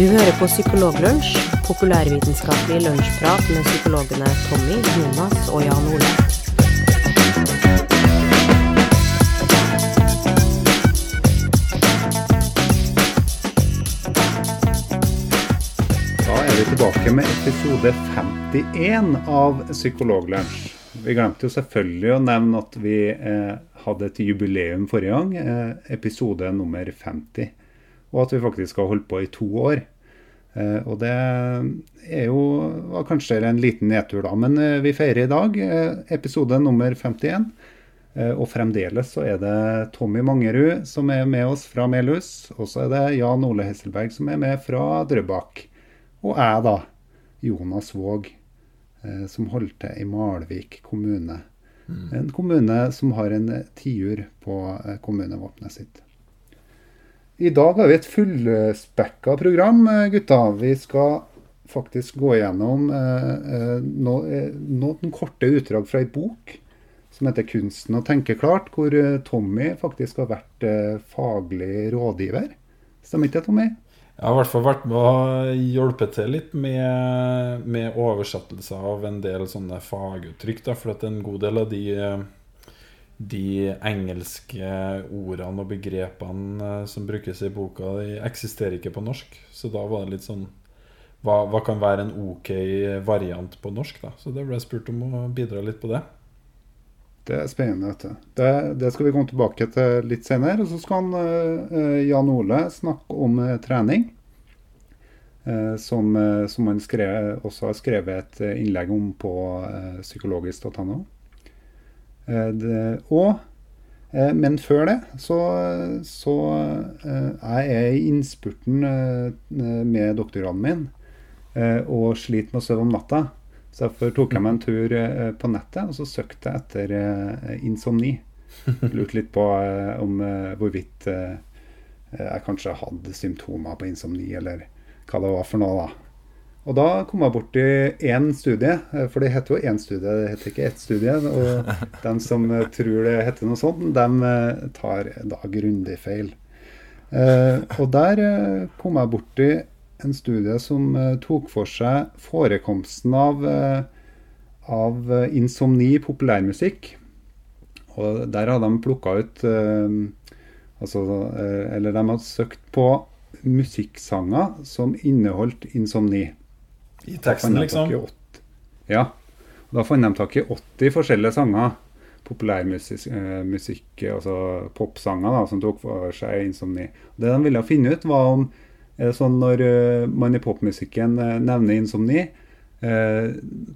Du hører på Psykologlunsj, populærvitenskapelig lunsjprat med psykologene Tommy, Jonas og Jan Ole. Da er vi tilbake med episode 51 av Psykologlunsj. Vi glemte jo selvfølgelig å nevne at vi eh, hadde et jubileum forrige gang, eh, episode nummer 50. Og at vi faktisk har holdt på i to år. Eh, og det er jo var kanskje en liten nedtur, da. Men eh, vi feirer i dag eh, episode nummer 51. Eh, og fremdeles så er det Tommy Mangerud som er med oss fra Melhus. Og så er det Jan Ole Hesselberg som er med fra Drøbak. Og jeg, da. Jonas Våg, som holder til i Malvik kommune. En kommune som har en tiur på kommunevåpenet sitt. I dag har vi et fullspekka program, eh, gutta. Vi skal faktisk gå gjennom eh, eh, eh, noen korte utdrag fra ei bok som heter 'Kunsten å tenke klart', hvor Tommy faktisk har vært faglig rådgiver. Stemmer ikke det, Tommy? Jeg har i hvert fall vært med å hjelpe til litt med, med oversettelse av en del sånne faguttrykk. Da, for at en god del av de, de engelske ordene og begrepene eh, som brukes i boka, de eksisterer ikke på norsk. Så da var det litt sånn hva, hva kan være en ok variant på norsk? da? Så det ble jeg spurt om å bidra litt på det. Det er spennende. du. Det, det skal vi komme tilbake til litt senere. Og så skal han, eh, Jan Ole snakke om eh, trening. eh, som, eh, som han skrev, også har skrevet et eh, innlegg om på eh, psykologisk.no. Eh, det- og eh, Men før det så, så eh, jeg er i innspurten med doktorgraden min og sliter med å sove om natta. Så derfor tok jeg meg en tur på nettet og så søkte jeg etter insomni. Lurte litt på om hvorvidt jeg kanskje hadde symptomer på insomni, eller hva det var for noe. da. Og da kom jeg borti én studie, eh, for det heter jo én studie, det heter ikke ett studie. Og de som eh, tror det heter noe sånt, de eh, tar da grundig feil. Og der kom jeg borti en studie som tok for seg forekomsten av, av insomni i populærmusikk. Og der hadde de plukka ut altså, Eller de hadde søkt på musikksanger som inneholdt insomni. I teksten, liksom. Ja. Og Da fant de tak i 80 forskjellige sanger. Populærmusikk, eh, altså popsanger, da, som tok for seg insomni. Det de ville finne ut, var om sånn når eh, man i popmusikken eh, nevner insomni, eh,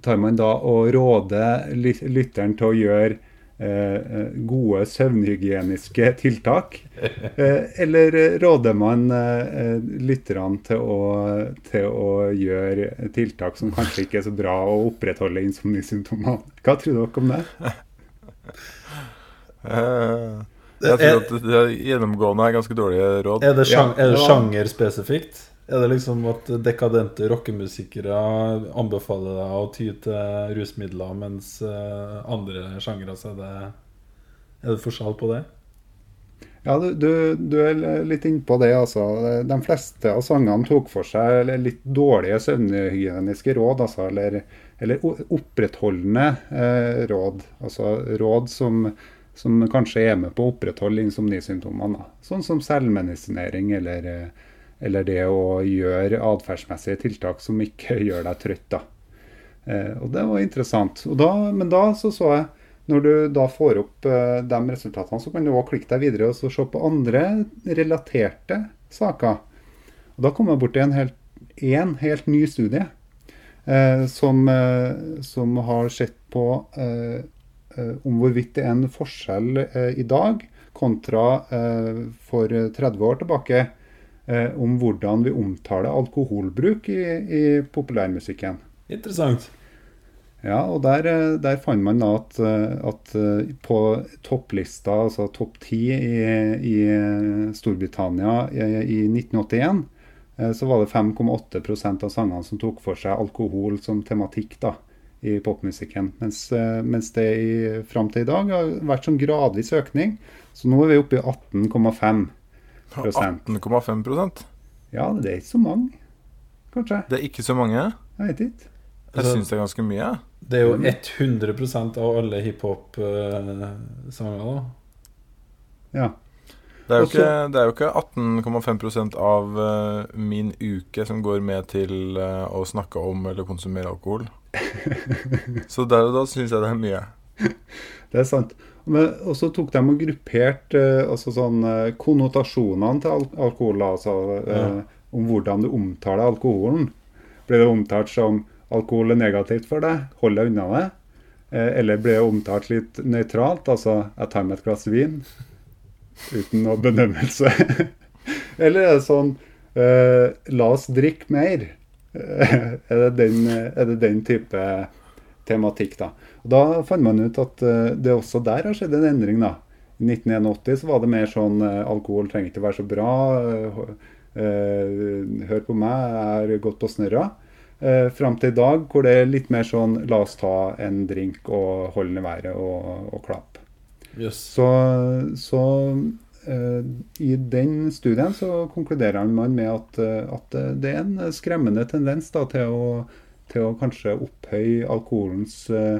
tar man da og råder lytteren til å gjøre gode søvnhygieniske tiltak? Eh, eller eh, råder man eh, eh, lytterne til å, til å gjøre tiltak som kanskje ikke er så bra å opprettholde insomnisymptomene? Hva tror dere om det? Eh, Jeg tror at det gjennomgående er ganske dårlige råd. Er det, sjang, Ja, er det sjangerspesifikt? Er det liksom at dekadente rockemusikere anbefaler deg å ty til rusmidler, mens eh, andre sjangere er det Er det forskjell på det? Ja, du, du, du er litt innpå det, altså. De fleste av sangene tok for seg litt dårlige søvnhygieniske råd, altså. Eller, eller opprettholdende eh, råd. Altså råd som, som kanskje er med på å opprettholde insomnisymptomene. Sånn som selvmedisinering eller, eh, eller det å gjøre atferdsmessige tiltak som ikke gjør deg trøtt. da. Eh, og det var interessant. Da, men da så, så jeg når du da får opp eh, de resultatene, så kan du også klikke deg videre og se på andre relaterte saker. Og Da kom jeg bort til en en helt ny studie eh, som, eh, som har sett på om hvorvidt det er en forskjell i dag kontra for 30 år tilbake om hvordan vi omtaler alkoholbruk i, i populærmusikken. Interessant. Ja, og der, eh, der fant man da at, eh, at eh, på topplista, altså topp ti i, i Storbritannia i, i 1981, eh, så var det 5,8% av sangene som tok for seg alkohol som tematikk da, i popmusikken. Mens, eh, mens det i, fram til i dag har vært sånn gradvis økning. Så nå er vi oppe i 18,5 18,5% Ja, det er ikke så mange. kanskje? Det er ikke så mange. Jeg vet ikke. Jeg Altså- syns det er ganske mye. Det er jo 100% av alle hiphop-sanger, da. Ja. Det er jo Også- ikke, ikke 18,5% av eh, min uke som går med til eh, å snakke om eller konsumere alkohol. Så der og da syns jeg det er mye. Det er sant. Men, og så tok de og grupperte eh, altså sånn, eh, konnotasjonene til al alkohol. Altså eh, om hvordan du omtaler alkoholen. Ble det omtalt som alkohol er negativt for deg, hold deg unna det? Eh, eller ble det omtalt litt nøytralt, altså jeg tar meg et glass vin uten noe bedømmelse? eller er det sånn eh, la oss drikke mer? Er, det den, er det den type tematikk, da? Og Da fant man ut at eh, det også der har skjedd en endring. da. I 1981 så var det mer sånn eh, alkohol trenger ikke være så bra. eh, hør på meg, jeg har gått på snørra. Uh, Fram til i dag hvor det er litt mer sånn la oss ta en drink og holde den i været og, og klappe. Yes. Så, så i den studien så konkluderer man med at, at det er en skremmende tendens da, til, å, til å kanskje opphøye alkoholens eh,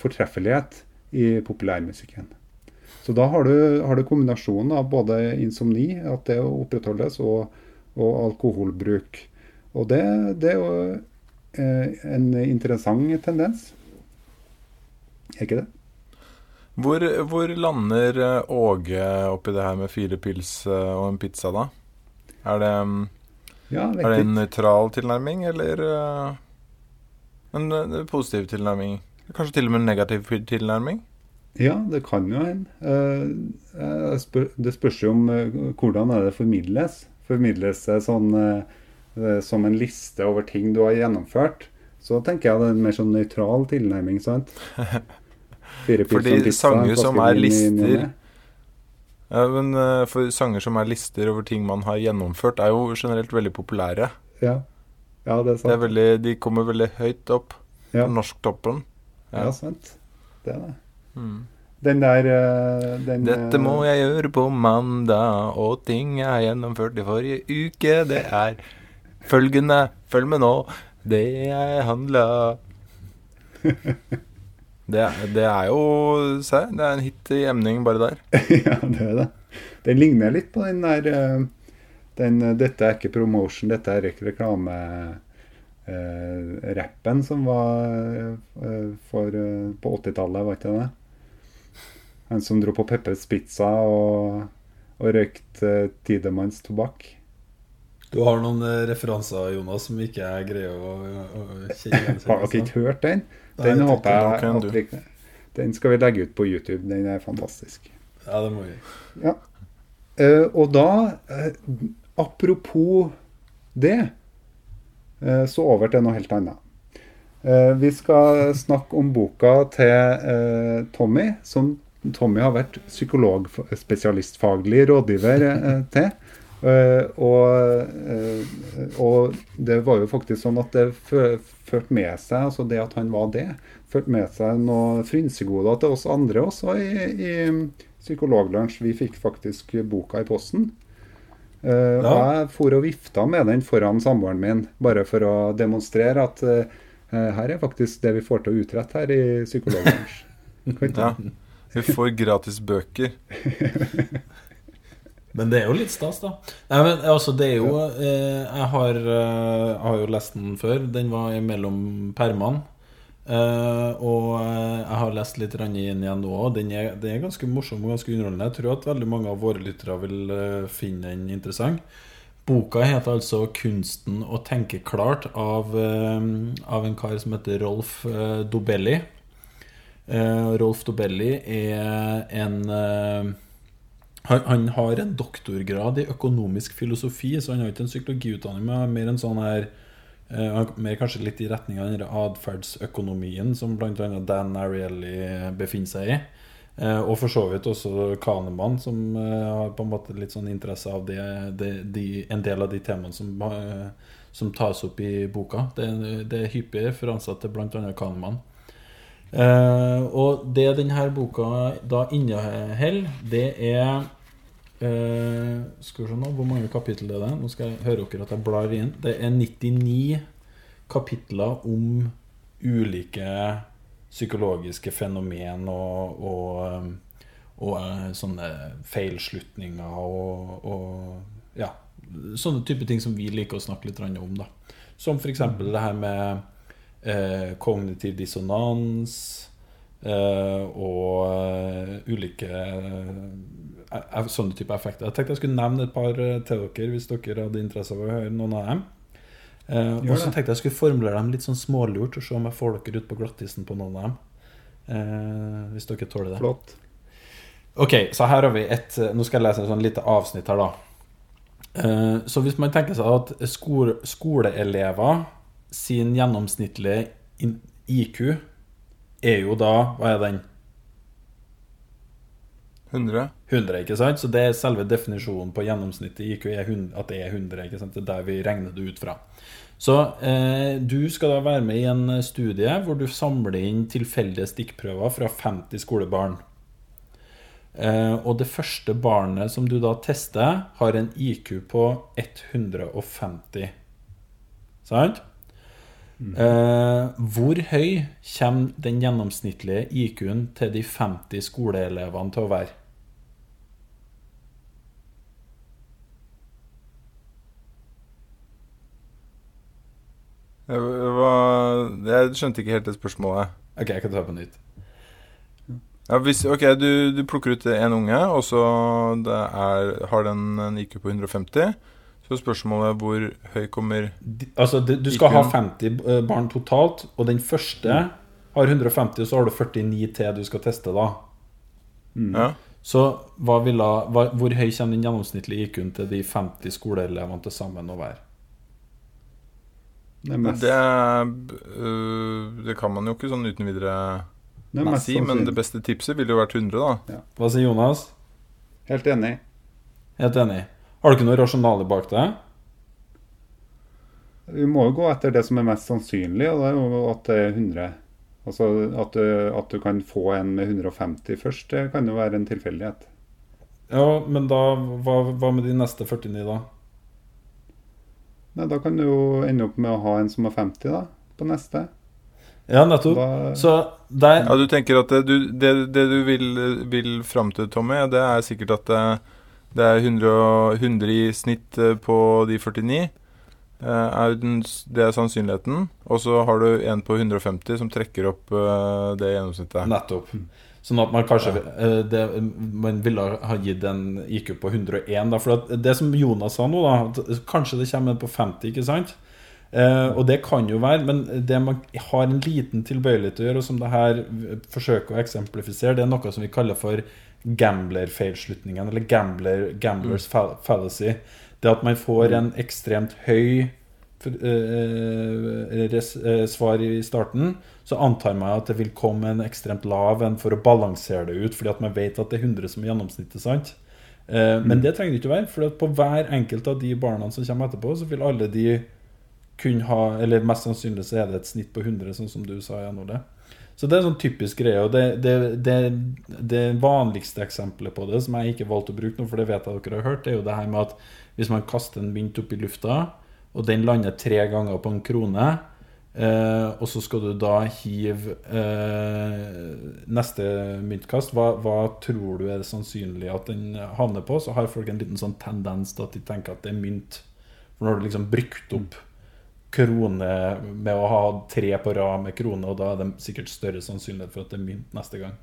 fortreffelighet i populærmusikken. Så da har du, har du kombinasjonen av både insomni, at det opprettholdes, og, og alkoholbruk. Og det, det er jo eh, en interessant tendens. Er ikke det? Hvor, hvor lander eh, Åge oppi det her med fire pils eh, og en pizza, da? Er det, mm, Ja, er det en nøytral tilnærming, eller eh, en eh, positiv tilnærming? Kanskje til og med en negativ tilnærming? Ja, det kan jo hende. Eh, eh, det spørs jo om eh, hvordan det formidles. Formidles det sånn som en liste over ting du har gjennomført, så tenker jeg det er en mer sånn nøytral tilnærming, sant? Fire Fordi pizza, sanger som er lister- Ja, men for sanger som er lister over ting man har gjennomført, er jo generelt veldig populære. Ja. ja, det er Det er veldig, de kommer veldig høyt opp Ja. på norsktoppen. Ja, sant. Det er det. Mm. Den der eh, den, Dette eh, må jeg gjøre på mandag, og ting jeg har gjennomført i forrige uke, det er følgende. Følg med nå. Det jeg handla det, det er jo Se, det er en hit i emning bare der. ja, det er det. Den ligner litt på den der eh, den, eh, Dette er ikke promotion, dette er ikke reklame eh, rappen som var eh, for, eh, på 80-tallet, var ikke det? Han som dro på Peppers Pizza og, og røykte eh, Tidemanns tobakk. Du har noen eh, referanser, Jonas, som ikke jeg greier å, å kjenne igjen. Har dere ikke hørt den? Nei, Den jeg håper nå jeg at like, Den skal vi legge ut på YouTube. Den er fantastisk. Ja, det må vi. Eh, og da, eh, apropos det, så over til noe helt annet. Eh, vi skal snakke om boka til eh, Tommy, som Tommy har vært psykologspesialistfaglig rådgiver eh, til. Eh, og, eh, og det var jo faktisk sånn at det førte med seg, altså det at han var det, førte med seg noen frynsegoder til oss andre også i, i Psykologlunsj. Vi fikk faktisk boka i posten. Eh, og Ja. Jeg for og vifta med den foran samboeren min, bare for å demonstrere at uh, her er faktisk det vi får til å utrette her i Psykologlunsj. Ja. Vi får gratis bøker. Men det er jo litt stas, da. Nei, men altså, det er jo eh, jeg, har, eh, jeg har jo lest den før. Den var mellom permene. Eh, og eh, jeg har lest litt inn igjen nå. og Den den er ganske morsom og ganske underholdende. Jeg tror at veldig mange av våre lyttere vil uh, finne den interessant. Boka heter altså 'Kunsten å tenke klart' av, uh, av en kar som heter Rolf Dobelli. Rolf Dobelli er en han, han har en doktorgrad i økonomisk filosofi, så han har ikke en psykologiutdanning, men mer en sånn her Mer kanskje litt i retning av den atferdsøkonomien som bl.a. Dan Ariely befinner seg i. Eh, og for så vidt også Kahneman, som eh, har på en måte litt sånn interesse av det, det, de, en del av de temaene som, eh, som tas opp i boka. Det, det er hyppige referanser til bl.a. Kahneman. Eh, og det denne boka da inneholder, det er eh, Skal vi se nå, hvor mange kapitler det er. Nå skal jeg høre dere at jeg blar inn. Det er 99 kapitler om ulike psykologiske fenomen og, og, og, og eh, sånne feilslutninger og, og ja, sånne type ting som vi liker å snakke litt om. da Som f.eks. det her med eh, kognitiv dissonans eh, og eh, ulike eh, sånne type effekter. Jeg tenkte jeg skulle nevne et par eh, til dere hvis dere hadde interesse av å høre noen av dem. Eh, og så tenkte jeg jeg skulle formulere dem litt sånn smålurt og se om jeg får dere ut på glattisen på noen av dem. Eh, hvis dere tåler det. Flott. Ok, så her har vi et Nå skal jeg lese et sånn lite avsnitt her, da. Eh, så hvis man tenker seg at skole, skoleelever sin gjennomsnittlige IQ er jo da Hva er den? 100? 100, ikke sant? Så det er selve definisjonen på gjennomsnittet i IQ 100, at det er 100. ikke sant? Det er der vi regner det ut fra. Så eh, du skal da være med i en studie hvor du samler inn tilfeldige stikkprøver fra 50 skolebarn. Eh, og det første barnet som du da tester, har en IQ på 150. Sant? Eh, hvor høy kommer den gjennomsnittlige IQ-en til de 50 skoleelevene til å være? Jeg, skjønte ikke helt det spørsmålet. Ok, jeg kan ta på nytt. Ja, hvis, ok, du, du plukker ut en unge, og så det er, har den en IQ på 150. Så spørsmålet er hvor høy kommer altså, du, skal ha IQ-en. 50 eh, barn totalt, og den første har 150, og så har du 49 til du skal teste, da. Ja. Så ville, hva, hvor høy kommer den gjennomsnittlige IQ-en til de 50 skoleelevene til sammen å være? Det mest, Det, øh, det kan man jo ikke sånn uten videre det er mest si, men det beste tipset ville jo vært 100, da. Hva sier Jonas? Helt enig. Helt enig. Har du ikke noe rasjonale bak det? Vi må jo gå etter det som er mest sannsynlig, og det er jo at det er 100. Altså at du, at du kan få en med 150 først, det kan jo være en tilfeldighet. Ja, men da hva, hva med de neste 49, da? Nei, da kan du jo ende opp med å ha en som er 50 da, på neste. Ja, nettopp. Da, Så der Ja, du tenker at det du, det, det du vil, vil fram til, Tommy, det er sikkert at det, det er 100, 100 i snitt eh, på de 49. eh, Er den, det er sannsynligheten. Og så har du en på 150 som trekker opp eh, det gjennomsnittet. Nettopp. Sånn at man kanskje eh, det, Man ville ha gitt en IQ på 101. Da, for det som Jonas sa nå, da Kanskje det kommer en på 50, ikke sant? Eh, og det kan jo være, men det man har en liten tilbøyelighet til å gjøre, og som det her forsøker å eksemplifisere, det er noe som vi kaller for gambler-feilslutningen, eller gambler, gamblers fall- fallacy. Det at man får en ekstremt høy eh, res, eh, svar i starten, så antar man at det vil komme en ekstremt lav en for å balansere det ut, fordi at man vet at det er 100 som er gjennomsnittet. sant? Eh, Men det trenger det ikke å være, for på hver enkelt av de barna som kommer etterpå, så vil alle de kunne ha Eller mest sannsynlig så er det et snitt på 100, sånn som du sa, Jan Ole. Så det er en sånn typisk greie. Og det, det, det, det vanligste eksempelet på det, som jeg ikke valgte å bruke nå, for det vet jeg dere har hørt, det er jo det her med at hvis man kaster en mynt opp i lufta, og den lander tre ganger på en krone, eh, og så skal du da hive eh, neste myntkast, hva, hva tror du er sannsynlig at den havner på? Så har folk en liten sånn tendens til at de tenker at det er mynt. For nå har du liksom brukt opp krone med å ha tre på rad med krone, og da er det sikkert større sannsynlighet for at det er mynt neste gang.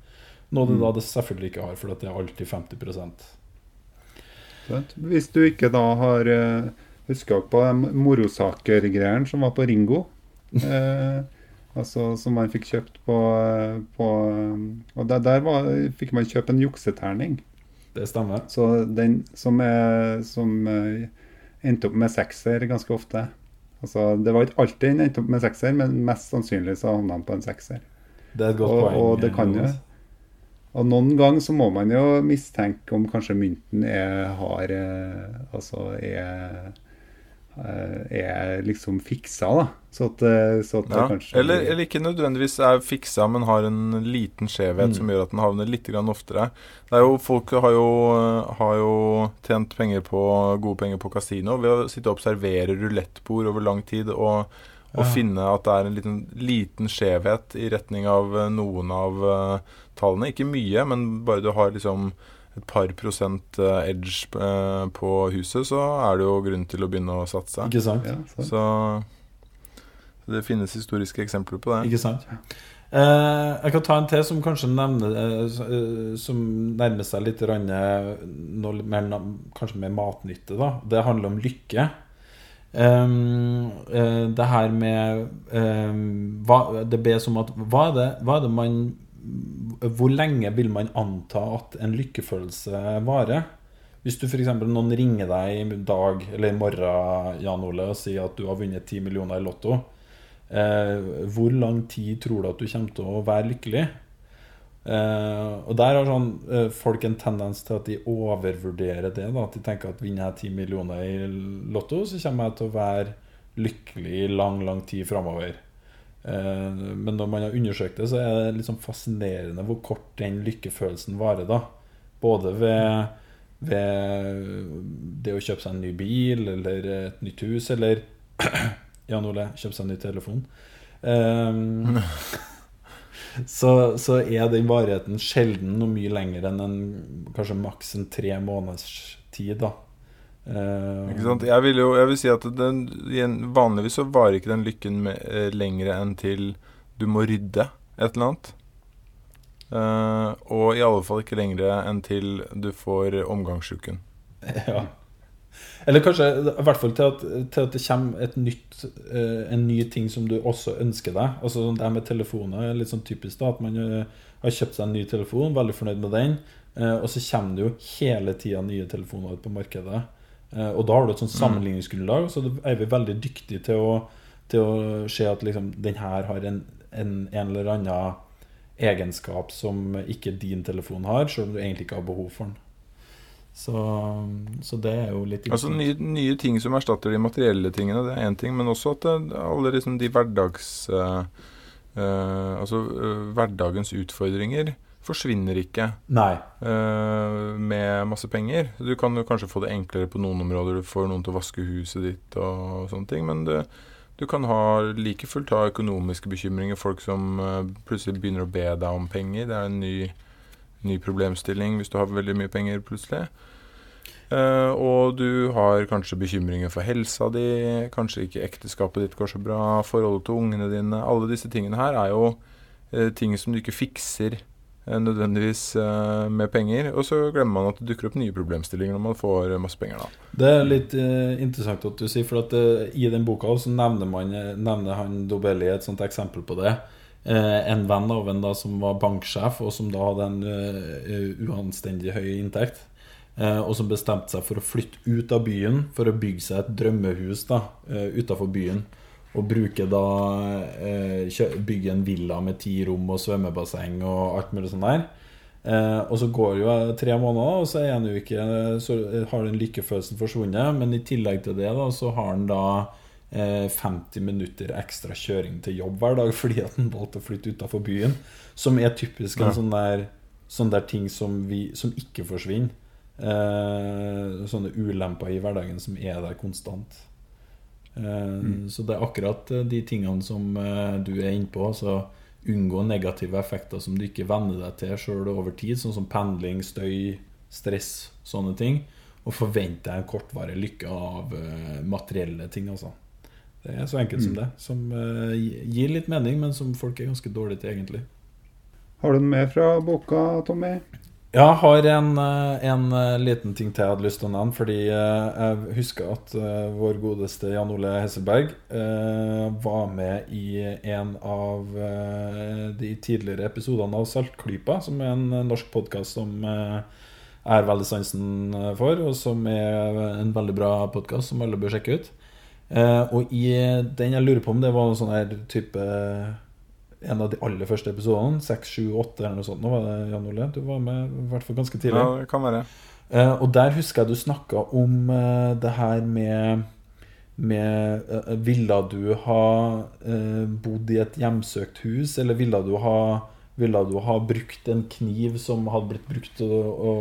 Noe du da det selvfølgelig ikke har, for det er alltid 50% Hvis du ikke da har uh, Husker dere på de morosaker-greiene som var på Ringo? Eh, altså Som man fikk kjøpt på, eh, på Og der, der var, fikk man kjøpe en jukseterning. Det stemmer. Så den som, er, som eh, endte opp med sekser ganske ofte Altså Det var ikke alltid den endte opp med sekser, men mest sannsynlig så havna han på en sekser. Det er et godt Og, poeng. og det kan jo Og noen ganger så må man jo mistenke om kanskje mynten er har eh, Altså er eh, er liksom fiksa, da. Så at, eh, så at det Ja. kanskje Eller, eller ikke nødvendigvis er fiksa, men har en liten skjevhet Mm. som gjør at den havner litt grann oftere. Det er jo, folk har jo, har jo tjent penger på, gode penger på kasino ved å sitte og observere rulettbord over lang tid og, og Ja. finne at det er en liten, liten skjevhet i retning av eh, noen av eh, tallene. Ikke mye, men bare du har liksom et par prosent eh, edge eh, på huset, så er det jo grunn til å begynne å satse. Ikke sant? ja, så. Så så det finnes historiske eksempler på det. Ikke sant? Eh, jeg kan ta en til som kanskje nevner eh, Som nærmer seg litt noe mer, kanskje mer matnytte. da Det handler om lykke. Um, eh, det her med um, hva, Det bes om at hva er, det, hva er det man Hvor lenge vil man anta at en lykkefølelse varer? Hvis du f.eks. noen ringer deg i dag eller i morgen Jan Ole, og sier at du har vunnet 10 millioner i Lotto, eh, hvor lang tid tror du at du kommer til å være lykkelig? Eh, og der har sånn, eh, folk en tendens til at de overvurderer det. Da, at de tenker at vinner jeg 10 millioner i Lotto, så kommer jeg til å være lykkelig i lang, lang tid framover. Eh, men når man har undersøkt det, så er det sånn fascinerende hvor kort den lykkefølelsen varer. da Både ved, ved det å kjøpe seg en ny bil eller et nytt hus, eller Jan Ole, kjøpe seg en ny telefon. Um, så, så er den varigheten sjelden noe mye lenger enn en, kanskje maks en tre måneders tid. da Eh, Ikke sant? Jeg vil jo jeg vil si at den, vanligvis så varer ikke den lykken med, eh, lengre enn til du må rydde et eller annet. Uh, og i alle fall ikke lengre enn til du får omgangsuken. Ja. Eller kanskje i hvert fall til at, til at det kommer et nytt, en ny ting som du også ønsker deg. Altså sånn Det her med telefoner er litt sånn typisk. da At man har kjøpt seg en ny telefon, veldig fornøyd med den, og så kommer det jo hele tida nye telefoner ut på markedet. Eh, og da har du et sånt sammenligningsgrunnlag, så er vi veldig dyktige til å, til å se at liksom, den her har en, en, en eller annen egenskap som ikke din telefon har, selv om du egentlig ikke har behov for den. Så, så det er jo litt Altså nye, nye ting som erstatter de materielle tingene, det er én ting, men også at det, alle liksom de hverdags Uh, uh, Altså uh, hverdagens utfordringer forsvinner ikke. Eh, med masse penger. Du kan jo kanskje få det enklere på noen områder. Du får noen til å vaske huset ditt og sånne ting. Men det, du kan ha like fullt ha økonomiske bekymringer. Folk som uh, plutselig begynner å be deg om penger. Det er en ny, ny problemstilling hvis du har veldig mye penger plutselig. Uh, og du har kanskje bekymringer for helsa di, kanskje ikke ekteskapet ditt går så bra, forholdet til ungene dine. Alle disse tingene her er jo uh, ting som du ikke fikser nødvendigvis eh, med penger. Og så glemmer man at det dukker opp nye problemstillinger når man får eh, masse penger. da. Det er litt uh, interessant at du sier, for at uh, i den boka så nevner, man, eh, nevner han Dobelli et sånt eksempel på det. Uh, en venn av en da som var banksjef, og som da hadde en eh, uanstendig høy inntekt. Eh, og som bestemte seg for å flytte ut av byen for å bygge seg et drømmehus da, eh, utafor byen. Og bruke da eh, Bygge en villa med ti rom og svømmebasseng og alt mulig sånn der. Eh, og så går det jo tre måneder, og så er ikke Så har den lykkefølelsen forsvunnet. Men i tillegg til det, da, så har han da eh, 50 minutter ekstra kjøring til jobb hver dag fordi at han valgte å flytte utafor byen. Som er typisk en Ja. sånn der Sånn der ting som, vi, som ikke forsvinner. Eh, sånne ulemper i hverdagen som er der konstant. Eh, Så det er akkurat eh, de tingene som eh, du er inne på. Altså unngå negative effekter som du ikke venner deg til sjøl over tid, sånn som pendling, støy, stress, sånne ting. Og forvente en kortvarig lykke av materielle ting, altså. Det er så enkelt som det. Som gir litt mening, men som folk er ganske dårlige til, egentlig. Har du noe mer fra boka, Tommy? Jeg har en, eh, en eh, liten ting til jeg hadde lyst til å nevne. Fordi eh, jeg husker at vår godeste Jan Ole Hesselberg var med i en av de tidligere episodene av Saltklypa, som er en norsk podkast som jeg har veldig sansen for, og som er en veldig bra podkast som alle bør sjekke ut. Og i den jeg lurer på om det var en sånn her type en av de aller første episodene. 6, 7, 8 eller noe sånt. Nå var det Jan Ole. Du var med i hvert fall ganske tidlig. Ja, det kan være. Eh, og der husker jeg du snakka om eh, det her med med eh, Ville du ha eh, bodd i et hjemsøkt hus, eller ville du ha ville du ha brukt en kniv som hadde blitt brukt til å, å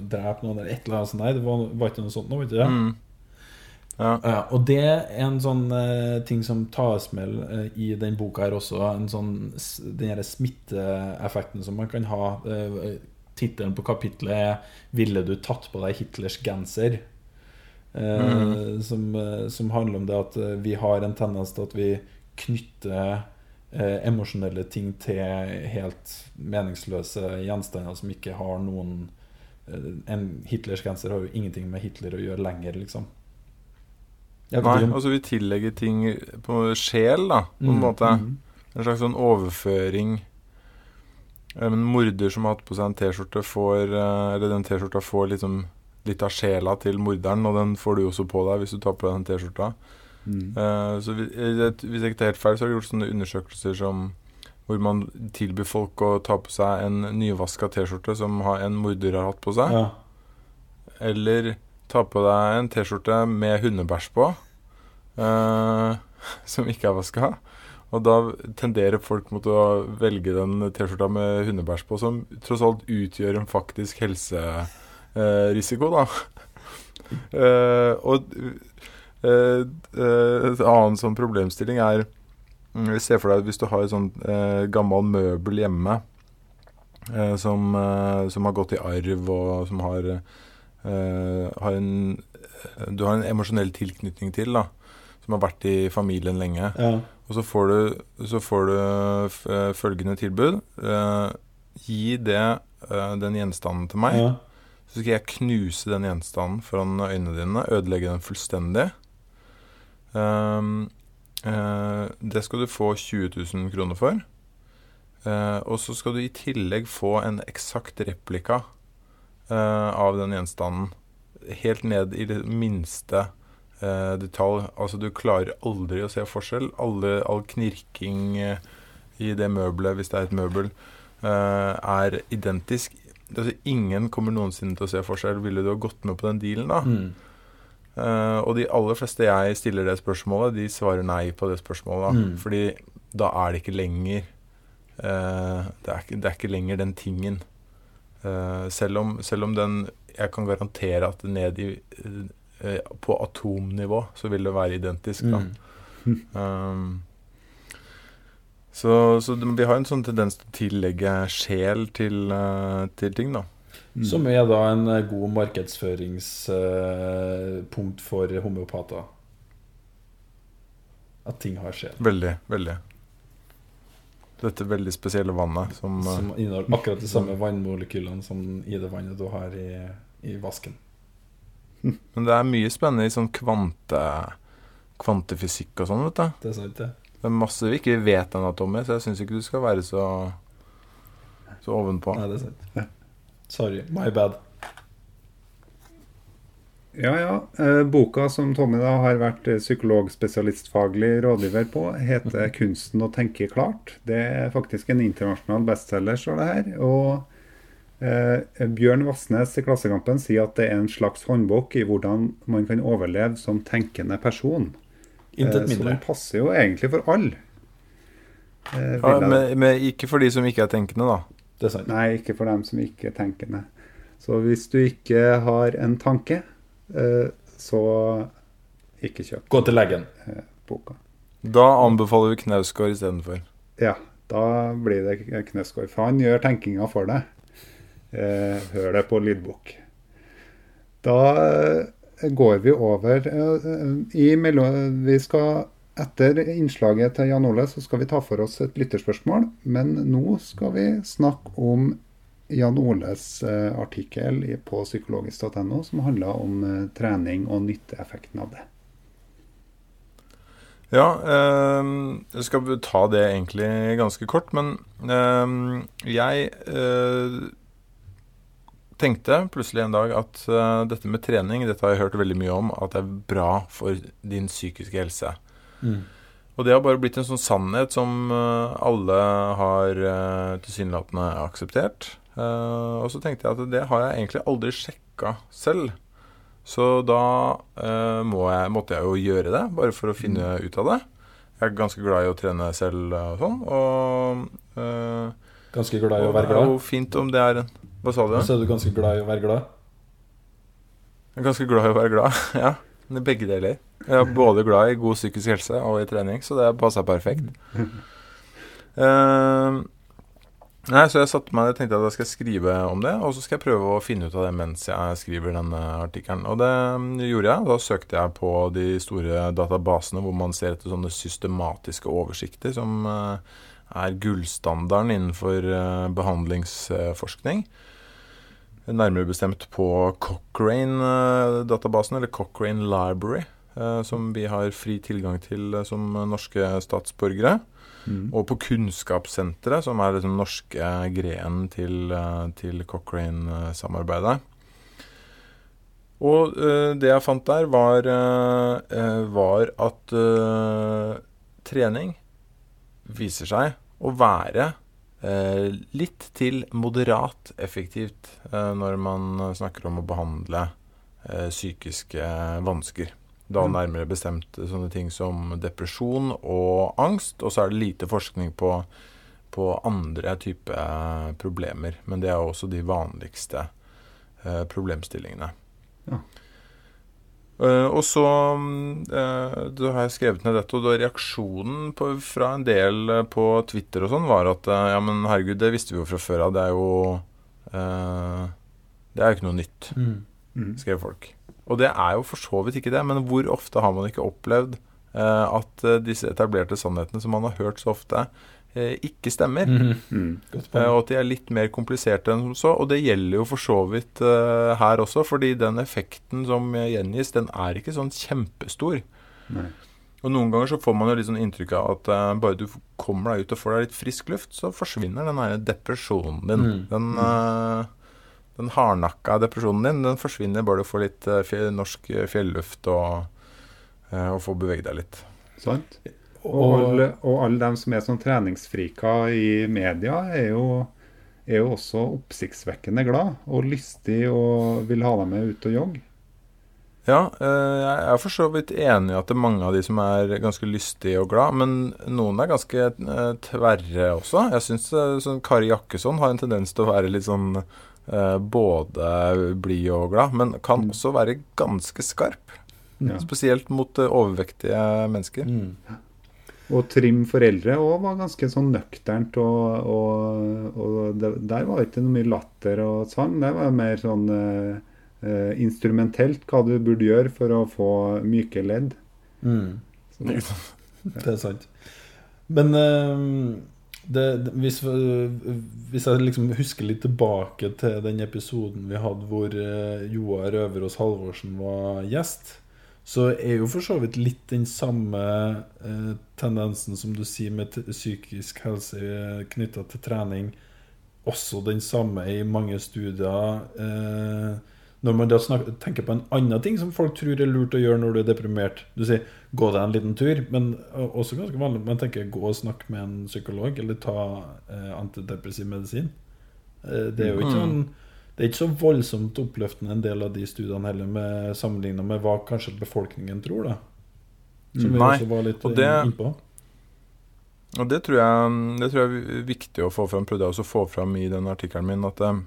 drepe noen, eller et eller annet sånt? Nei, det var, var ikke noe sånt nå, vet du det? Mm. Ja. Og det er en sånn uh, ting som tas med eh, i den boka her også. En sånn, den her smitteeffekten som man kan ha. Eh, Tittelen på kapittelet er 'Ville du tatt på deg Hitlers genser?' Mm. som, som handler om det at vi har en tendens til at vi knytter emosjonelle ting til helt meningsløse gjenstander som ikke har noen En Hitlers genser har jo ingenting med Hitler å gjøre lenger, liksom. Nei, altså vi tillegger ting på sjel, da, på en Mm, måte. Mm. En slags sånn overføring. En morder som har hatt på seg en T-skjorte, får eh, Eller den T-skjorta får liksom litt av sjela til morderen, og den får du også på deg hvis du tar på deg den T-skjorta. Mm. Uh, så eh, Hvis jeg ikke tar helt feil, så har jeg gjort sånne undersøkelser som hvor man tilbyr folk å ta på seg en nyvaska T-skjorte som en morder har hatt på seg. ja. Eller ta på deg en T-skjorte med hundebæsj på, uh, som ikke er vaska. Og da tenderer folk mot å velge den T-skjorta med hundebæsj på, som tross alt utgjør en faktisk helserisiko, da. Uh, og uh, eh, et annet sånn problemstilling er mm, Se for deg hvis du har et sånt uh, gammel møbel hjemme eh, som, eh, som har gått i arv, og som har, eh, har en Du har en emosjonell tilknytning til, da. Som har vært i familien lenge. ja. Og så får du, så får du eh, følgende tilbud. Eh, gi det, eh, den gjenstanden til meg. ja. Så skal jeg knuse den gjenstanden foran øynene dine, ødelegge den fullstendig. Um, uh, det skal du få 20 000 kroner for. Uh, og så skal du i tillegg få en eksakt replika eh, av den gjenstanden. Helt ned i det minste eh, detalj. Altså, du klarer aldri å se forskjell. Alle, all knirking eh, i det møbelet, hvis det er et møbel, eh, er identisk. Altså, ingen kommer noensinne til å se forskjell. Ville du ha gått med på den dealen, da? Mm. Uh, og de aller fleste jeg stiller det spørsmålet, de svarer nei på det spørsmålet. Da. Mm. Fordi da er det ikke lenger uh, det, er ikke, det er ikke lenger den tingen. Eh, selv, om, selv om den Jeg kan garantere at ned i eh, På atomnivå så vil det være identisk. Da. Mm. Um, så, så det- vi har en sånn tendens til å tillegge sjel til, eh, til ting, da. Mm. Som er da en eh, god markedsføringspunkt for homeopater. At ting har sjel. Veldig, veldig. Dette veldig spesielle vannet som, eh, Som inneholder akkurat de samme vannmolekylene som i det vannet du har i, i vasken. Men det er mye spennende i sånn kvante, kvantefysikk og sånn, vet du. Det er sant, det. Det er masse vi ikke vet ennå, Tommy, så jeg syns ikke du skal være så, så ovenpå. Nei, det er sant. Sorry. My bad. Ja, ja. Eh, boka som Tommy da har vært eh, psykologspesialistfaglig rådgiver på, heter 'Kunsten å tenke klart'. Det er faktisk en internasjonal bestselger, står det her. Og eh, Bjørn Vassnes i Klassekampen sier at det er en slags håndbok i hvordan man kan overleve som tenkende person. Intet Eh, Så den passer jo egentlig for alle. Eh, Ja, men, men ikke for de som ikke er tenkende, da. Det er sant. Nei, ikke for dem som ikke er tenkende. Så hvis du ikke har en tanke, eh, så ikke kjøp Gå til legen. boka. Da anbefaler vi Knausgård istedenfor. Ja, da blir det Knausgård. For han gjør tenkinga for deg. Eh, hør det på lydbok. Da eh, går vi over eh, i mellom... Vi skal etter innslaget til Jan Ole så skal vi ta for oss et lytterspørsmål. Men nå skal vi snakke om Jan Oles eh, artikkel på psykologisk.no som handler om eh, trening og nytteeffekten av det. Ja, eh, jeg skal ta det egentlig ganske kort, men eh, jeg eh, tenkte plutselig en dag at eh, dette med trening, dette har jeg hørt veldig mye om, at det er bra for din psykiske helse. Mm. Og det har bare blitt en sånn sannhet som eh, alle har tilsynelatende akseptert. Eh, og så tenkte jeg at det har jeg egentlig aldri sjekka selv. Så da uh, må jeg, måtte jeg jo gjøre det, bare for å finne ut av det. Jeg er ganske glad i å trene selv og sånn. Og uh, Ganske glad i å være glad? det er jo fint om det er en Hva sa du? Så er du ganske glad i å være glad? Jeg er ganske glad i å være glad. ja. Begge deler. Jeg er både glad i god psykisk helse og i trening, så det passer perfekt. Eh, nei, så jeg satte meg og tenkte at jeg skal skrive om det, og så skal jeg prøve å finne ut av det mens jeg skriver denne artikkelen. Og det mm, gjorde jeg. Da søkte jeg på de store databasene hvor man ser etter sånne systematiske oversikter, som eh, er gullstandarden innenfor eh, behandlingsforskning. Nærmere bestemt på Cochrane-databasen, eller Cochrane Library, som vi har fri tilgang til som norske statsborgere. Mm. Og på Kunnskapssenteret, som er den norske grenen til, eh, til Cochrane-samarbeidet. Og uh, det jeg fant der, var, eh, var at uh, trening viser seg å være litt til moderat effektivt når man snakker om å behandle eh, psykiske vansker. Da Mm. nærmere bestemt sånne ting som depresjon og angst. Og så er det lite forskning på, på andre typer eh, problemer. Men det er også de vanligste eh, problemstillingene. Ja. Uh, og så mm, eh, da har jeg skrevet ned dette, og da reaksjonen på, fra en del på Twitter og sånn var at uh, ja, men herregud, det visste vi jo fra før av. Det er jo Det er jo ikke noe nytt Mm. skrev folk. Og det er jo for så vidt ikke det, men hvor ofte har man ikke opplevd eh, at eh, disse etablerte sannhetene som man har hørt så ofte, eh, ikke stemmer? Mhm. Mm. Godt Eh, og at de er litt mer kompliserte enn som så. Og det gjelder jo for så vidt eh, her også, fordi den effekten som gjengis, den er ikke sånn kjempestor. Nei. Og noen ganger så får man jo litt sånn inntrykk av at eh, bare du kommer deg ut og får deg litt frisk luft, så forsvinner den her depresjonen din. Mm. Den, eh, den hardnakka depresjonen din, den forsvinner bare du får litt fjell, norsk eh, fjelluft og, eh, og får beveget deg litt. Sant? Og Og, alle, og alle dem som er sånn treningsfriker i media, er jo, er jo også oppsiktsvekkende glad og lystig og vil ha deg med ut og jogge. Ja, eh, jeg er for så vidt enig i at det er mange av de som er ganske lystige og glad, men noen er ganske eh, tverre også. Jeg syns sånn Kari Jakkesson har en tendens til å være litt sånn eh, både blid og glad, men kan Mm. også være ganske skarp. Ja. Spesielt mot eh, overvektige mennesker. mm. Og Trim foreldre òg var ganske sånn nøkternt, og, og, og det, der var ikke noe mye latter og sang. Der var det mer sånn eh, eh, instrumentelt hva du burde gjøre for å få myke ledd. Mm. Så det, Det er sant. Men eh, det, hvis, eh, hvis jeg liksom husker litt tilbake til den episoden vi hadde hvor eh, Joar Røverås Halvorsen var gjest, så er jo for så vidt litt den samme eh, tendensen som du sier med psykisk helse knytta til trening, også den samme i mange studier. Når man da snakker, tenker på en annen ting som folk tror er lurt å gjøre når du er deprimert Du sier 'gå deg en liten tur', men også ganske vanlig man tenker 'gå og snakke med en psykolog', eller ta eh, antidepressiv medisin. Eh, det er jo ikke Mm. sånn det er ikke så voldsomt oppløftende en del av de studiene heller, med sammenlignet med hva kanskje befolkningen tror, da. Som vi Nei, også var litt og det- eh, innpå. Og det tror, jeg, det tror jeg er viktig å få fram. Prøvde jeg også å få fram i den artikkelen min at, eh,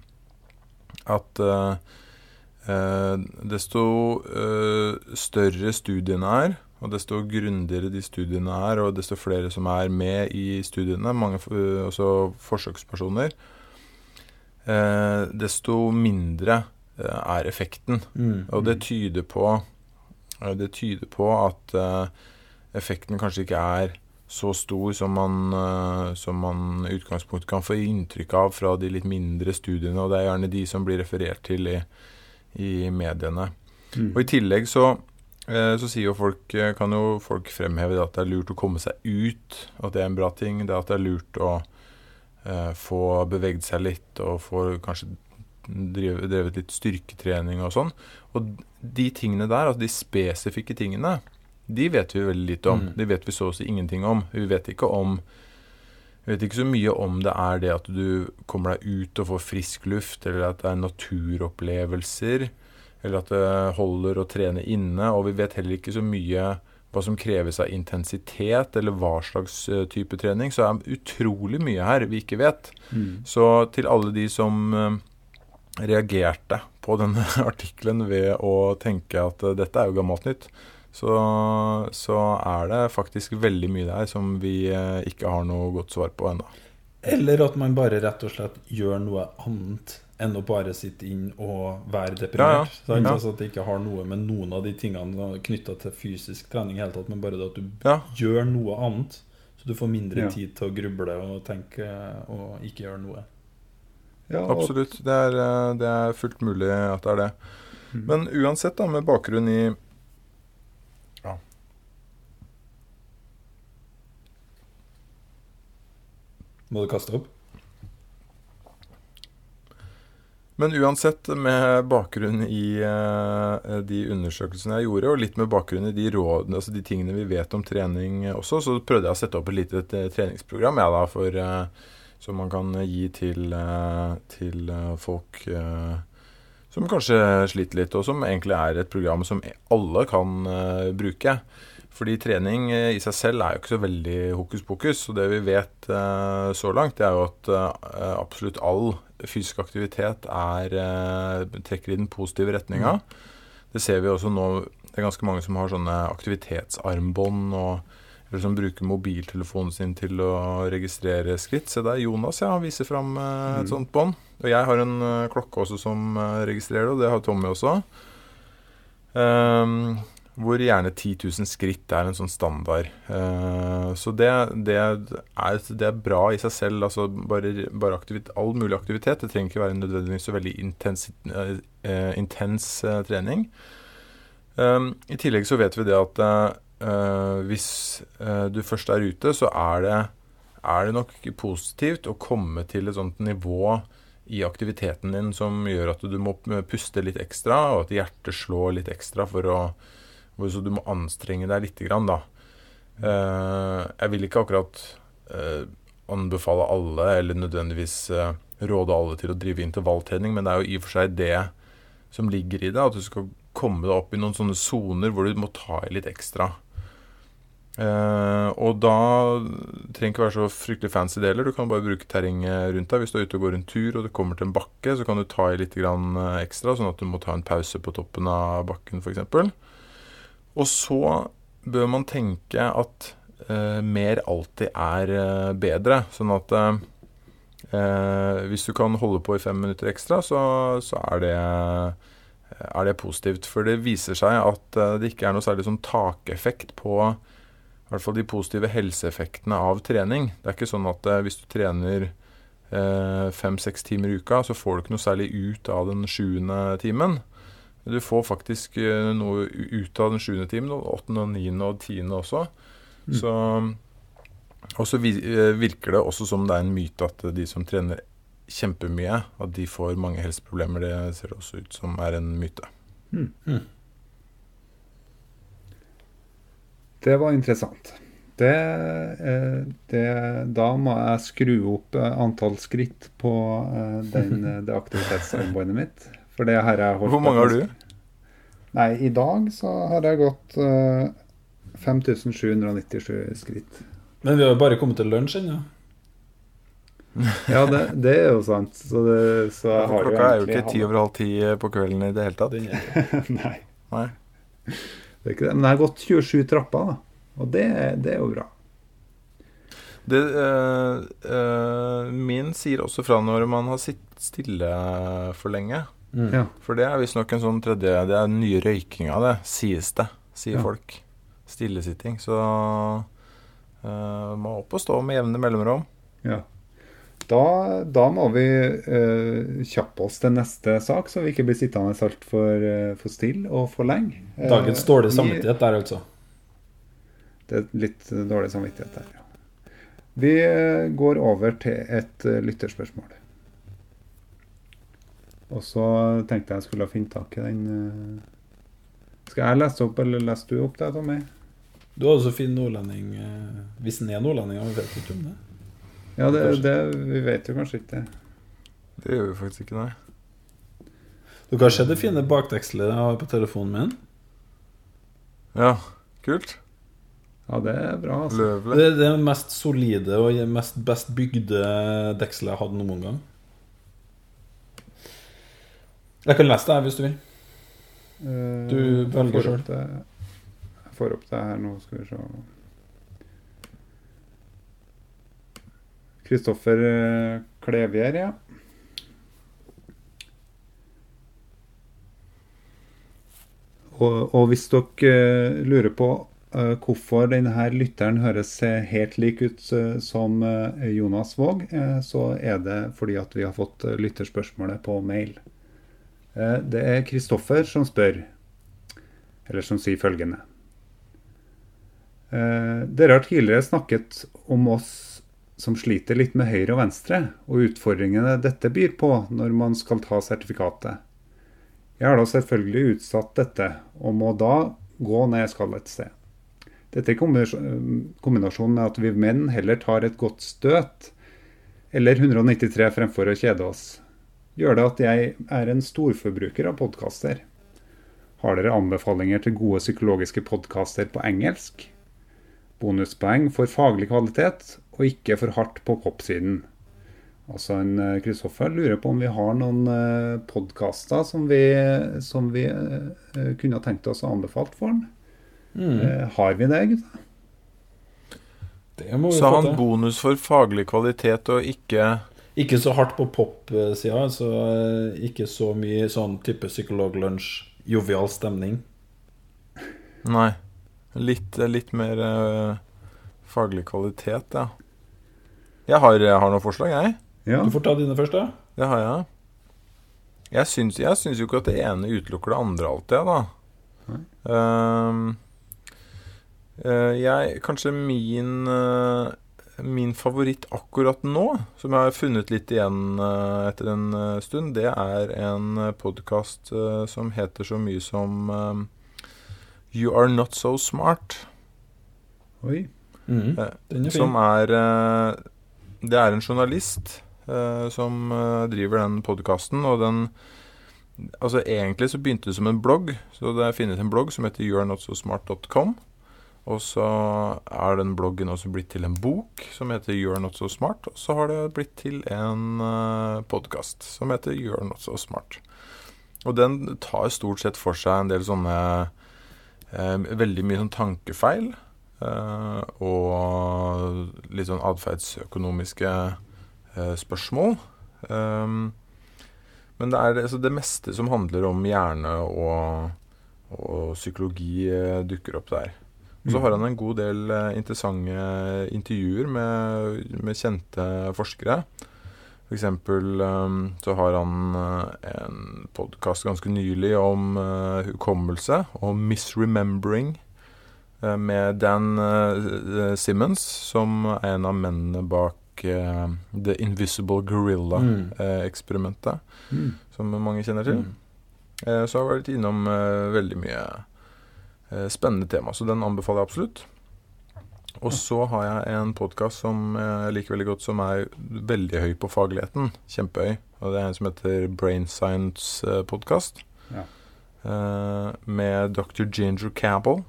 at eh, desto uh, større studiene er, og desto grundigere de studiene er, og desto flere som er med i studiene, mange eh, også forsøkspersoner, eh, desto mindre eh, er effekten. Mm. Og det tyder på eh, Det tyder på at eh, effekten kanskje ikke er så stor som man, eh, som man i utgangspunktet kan få inntrykk av fra de litt mindre studiene, og det er gjerne de som blir referert til i, i mediene. Mm. Og i tillegg så, så sier jo folk, eh, kan jo folk fremheve det at det er lurt å komme seg ut, at det er en bra ting. Det at det er lurt å eh, få bevegd seg litt og få kanskje drevet litt styrketrening og sånn. Og de tingene der, altså de spesifikke tingene, de vet vi veldig lite om. Mm. De vet vi så å si ingenting om. Vi vet ikke om vi vet ikke så mye om det er det at du kommer deg ut og får frisk luft, eller at det er naturopplevelser, eller at det holder å trene inne. Og vi vet heller ikke så mye hva som kreves av intensitet, eller hva slags eh, type trening. Så det er utrolig mye her vi ikke vet. Mm. Så til alle de som eh, reagerte på denne artikkelen ved å tenke at eh, dette er jo gammelt nytt, så, så er det faktisk veldig mye der som vi ikke har noe godt svar på ennå. Eller at man bare rett og slett gjør noe annet enn å bare sitte inn og være deprimert. Ja, ja. Sant? Ja. Altså At det ikke har noe med noen av de tingene knytta til fysisk trening i hele tatt, men bare det at du Ja. gjør noe annet. Så du får mindre Ja. tid til å gruble og tenke og ikke gjøre noe. Ja, Absolutt. Det er, eh, det er fullt mulig at det er det. Mm. Men uansett, da, med bakgrunn i Ja. Må du kaste opp? Men uansett, med bakgrunn i eh, de undersøkelsene jeg gjorde, og litt med bakgrunn i de rådene, altså de tingene vi vet om trening også, så prøvde jeg å sette opp et lite eh, treningsprogram jeg da, for, eh, som man kan gi til, eh, til folk som kanskje sliter litt, og som egentlig er et program som alle kan bruke. Fordi trening eh, i seg selv er jo ikke så veldig hokus pokus. Og det vi vet eh, så langt, det er jo at eh, absolutt all fysisk aktivitet er, trekker i den positive retninga. Det ser vi også nå. Det er ganske mange som har sånne aktivitetsarmbånd og eller som bruker mobiltelefonen sin til å registrere skritt. Se der, Jonas ja, han viser fram et Mm. sånt bånd. Og jeg har en klokke også som registrerer det, og det har Tommy også. Ehm, hvor gjerne 10 000 skritt er en sånn standard. Eh, så det, det, er, det er bra i seg selv. Altså bare, bare all mulig aktivitet. Det trenger ikke være nødvendigvis så veldig intens, eh, eh, intens eh, trening. Um, I tillegg så vet vi det at hvis du først er ute, så er det, er det nok positivt å komme til et sånt nivå i aktiviteten din som gjør at du må puste litt ekstra, og at hjertet slår litt ekstra for å Så du må anstrenge deg lite grann, da. Eh, jeg vil ikke akkurat eh, anbefale alle, eller nødvendigvis eh, råde alle til å drive intervalltrening, men det er jo i og for seg det som ligger i det. At du skal komme deg opp i noen sånne soner hvor du må ta i litt ekstra. Uh, og da trenger ikke være så fryktelig fancy deler. Du kan bare bruke terrenget rundt deg. Hvis du er ute og går en tur og du kommer til en bakke, så kan du ta i litt ekstra, sånn at du må ta en pause på toppen av bakken f.eks. Og så bør man tenke at eh, mer alltid er eh, bedre. Sånn at eh, eh, hvis du kan holde på i fem minutter ekstra, så, så er, det, er det positivt. For det viser seg at eh, det ikke er noe særlig sånn takeffekt på i hvert fall de positive helseeffektene av trening. Det er ikke sånn at eh, hvis du trener eh, fem-seks timer i uka, så får du ikke noe særlig ut av den sjuende timen. Du får faktisk eh, noe ut av den sjuende timen, og åttende, og niende og tiende også. Mm. Så, og så eh, virker det også som det er en myte at de som trener kjempemye, at de får mange helseproblemer. Det ser det også ut som er en myte. Det var interessant. Det, eh, det, da må jeg skru opp antall skritt på den, det aktivitetsarmbåndet mitt. For det har jeg holdt Hvor mange har du? Nei, i dag så har jeg gått uh, 5797 skritt. Men vi har jo bare kommet til lunsj ennå. Ja, det, det er jo sant. Så, det, så jeg har Klokka er jo ikke ti over halv ti på kvelden i det hele tatt. Nei, Nei. det er ikke det. Men jeg har gått 27 trapper, da. Og det, det er jo bra. Det, øh, øh, min sier også fra når man har sittet stille for lenge. Mm. Ja. For det er visstnok en sånn tredje Det er den nye røykinga, det, sies det. Sier Ja. folk. Stillesitting. Så uh, må opp og stå med jevne mellomrom. Ja. Da, da må vi uh, kjappe oss til neste sak, så vi ikke blir sittende altfor uh, for stille og for lenge. Eh, Dagens dårlige vi- samvittighet der, altså. Det er litt eh, dårlig samvittighet der, ja. Vi eh, går over til et eh, lytterspørsmål. Og så tenkte jeg jeg skulle finne tak i den eh. Skal jeg lese opp, eller leser du opp det, Tommy? Du er også fin nordlending eh, Hvis den er nordlending, vi vet ikke om det. Ja, det, det, vi vet jo kanskje ikke det. Det gjør vi faktisk ikke, nei. Dere har sett det fine bakdekselet jeg har på telefonen min? Ja, kult. Ja, det er bra. altså. Det, Det er det mest solide og mest best bygde dekselet jeg hadde noen gang. Jeg kan lese det her hvis du vil. Eh, Du velger sjøl. Jeg får opp det her nå, skal vi se. Kristoffer Klevjer, Klevier, ja. Og, og hvis dere eh, lurer på eh, hvorfor denne lytteren høres eh, helt lik ut eh, som eh, Jonas Våg, eh, så er det fordi at vi har fått eh, lytterspørsmålet på mail. Eh, Det er Kristoffer som spør, eller som sier følgende. Eh, Dere har tidligere snakket om oss som sliter litt med høyre og venstre, og utfordringene dette byr på når man skal ta sertifikatet. Jeg har da selvfølgelig utsatt dette, og må da gå når jeg skal et sted. Dette i kombinasjon kombinasjon med at vi menn heller tar et godt støt, eller 193 fremfor å kjede oss, gjør det at jeg er en storforbruker av podkaster. Har dere anbefalinger til gode psykologiske podkaster på engelsk? Bonuspoeng for faglig kvalitet, og ikke for hardt på popsiden. Altså en eh, Kristoffer lurer på om vi har noen eh, podkaster som vi, som vi eh, kunne tenkt oss å anbefalt for han. Mm. Har vi det, gutta? Det må vi Sa han bonus for faglig kvalitet og ikke Ikke så hardt på pop-sida, så eh, ikke så mye sånn type psykologlunsj, jovial stemning. Nei. Litt, litt mer uh, faglig kvalitet, ja. Jeg har, jeg har noen forslag, jeg. Ja. Du får ta dine først, da. Det har jeg. Jeg syns, jeg syns jo ikke at det ene utelukker det andre alltid, da. Ehm, uh, jeg Kanskje min eh, Min favoritt akkurat nå, som jeg har funnet litt igjen eh, etter en eh, stund, det er en podkast som heter så mye som eh, You Are Not So Smart. Oi. Mm, Eh, Den er fin. Som er eh, Det er en journalist eh, som eh, driver den podkasten, og den Altså Egentlig så begynte det som en blogg, så det finnes en blogg som heter you'renotsosmart.com. Og så er den bloggen også blitt til en bok som heter You're Not So Smart. Og så har det blitt til en uh, podkast som heter You're Not So Smart. Og den tar stort sett for seg en del sånne eh, Veldig mye sånn tankefeil. eh, og litt sånn atferdsøkonomiske eh, spørsmål. Um, men det er altså det meste som handler om hjerne og, og psykologi, eh, dukker opp der. Og så har han en god del eh, interessante intervjuer med, med kjente forskere. For eksempel um, så har han eh, en podkast ganske nylig om eh, hukommelse og misremembering. eh, med Dan eh, Simmons, som er en av mennene bak eh, The Invisible Mm. Gorilla-eksperimentet, Mm. som mange kjenner til. Mm. Eh, Så har jeg vært innom eh, veldig mye eh, spennende tema, så den anbefaler jeg absolutt. Og så har jeg en podkast som jeg liker veldig godt, som er veldig høy på fagligheten. Kjempehøy. Og det er en som heter Brain Science eh, Podcast. Ja. Eh, med dr. Ginger Campbell.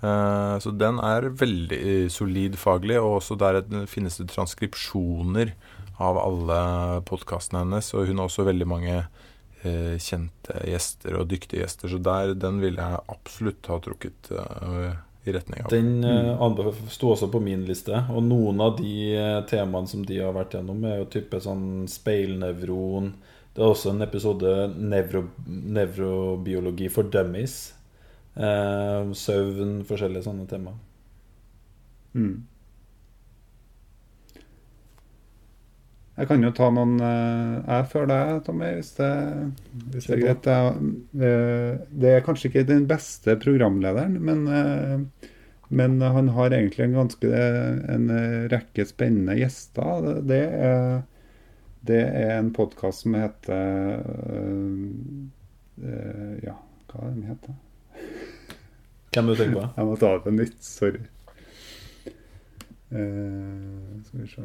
Eh, så den er veldig eh, solid faglig, og også der er- finnes det transkripsjoner av alle podkastene hennes. Og hun har også veldig mange eh, kjente gjester og dyktige gjester, så der, den ville jeg absolutt ha trukket eh, i retning av. Den uh, sto også på min liste, og noen av de eh, temaene som de har vært gjennom, er jo type sånn speilnevron. Det er også en episode nevro, nevrobiologi for dummies. Eh, søvn, forskjellige sånne tema. Mm. Jeg kan jo ta noen eh, jeg før deg, Tommy, hvis det, hvis det er greit. Jeg, eh, det er kanskje ikke den beste programlederen, men, eh, men han har egentlig en ganske en rekke spennende gjester. Det- er, det er en podkast som heter Ja, hva er den heter Hvem du tenker på? Jeg må ta det på nytt, sorry. Skal vi se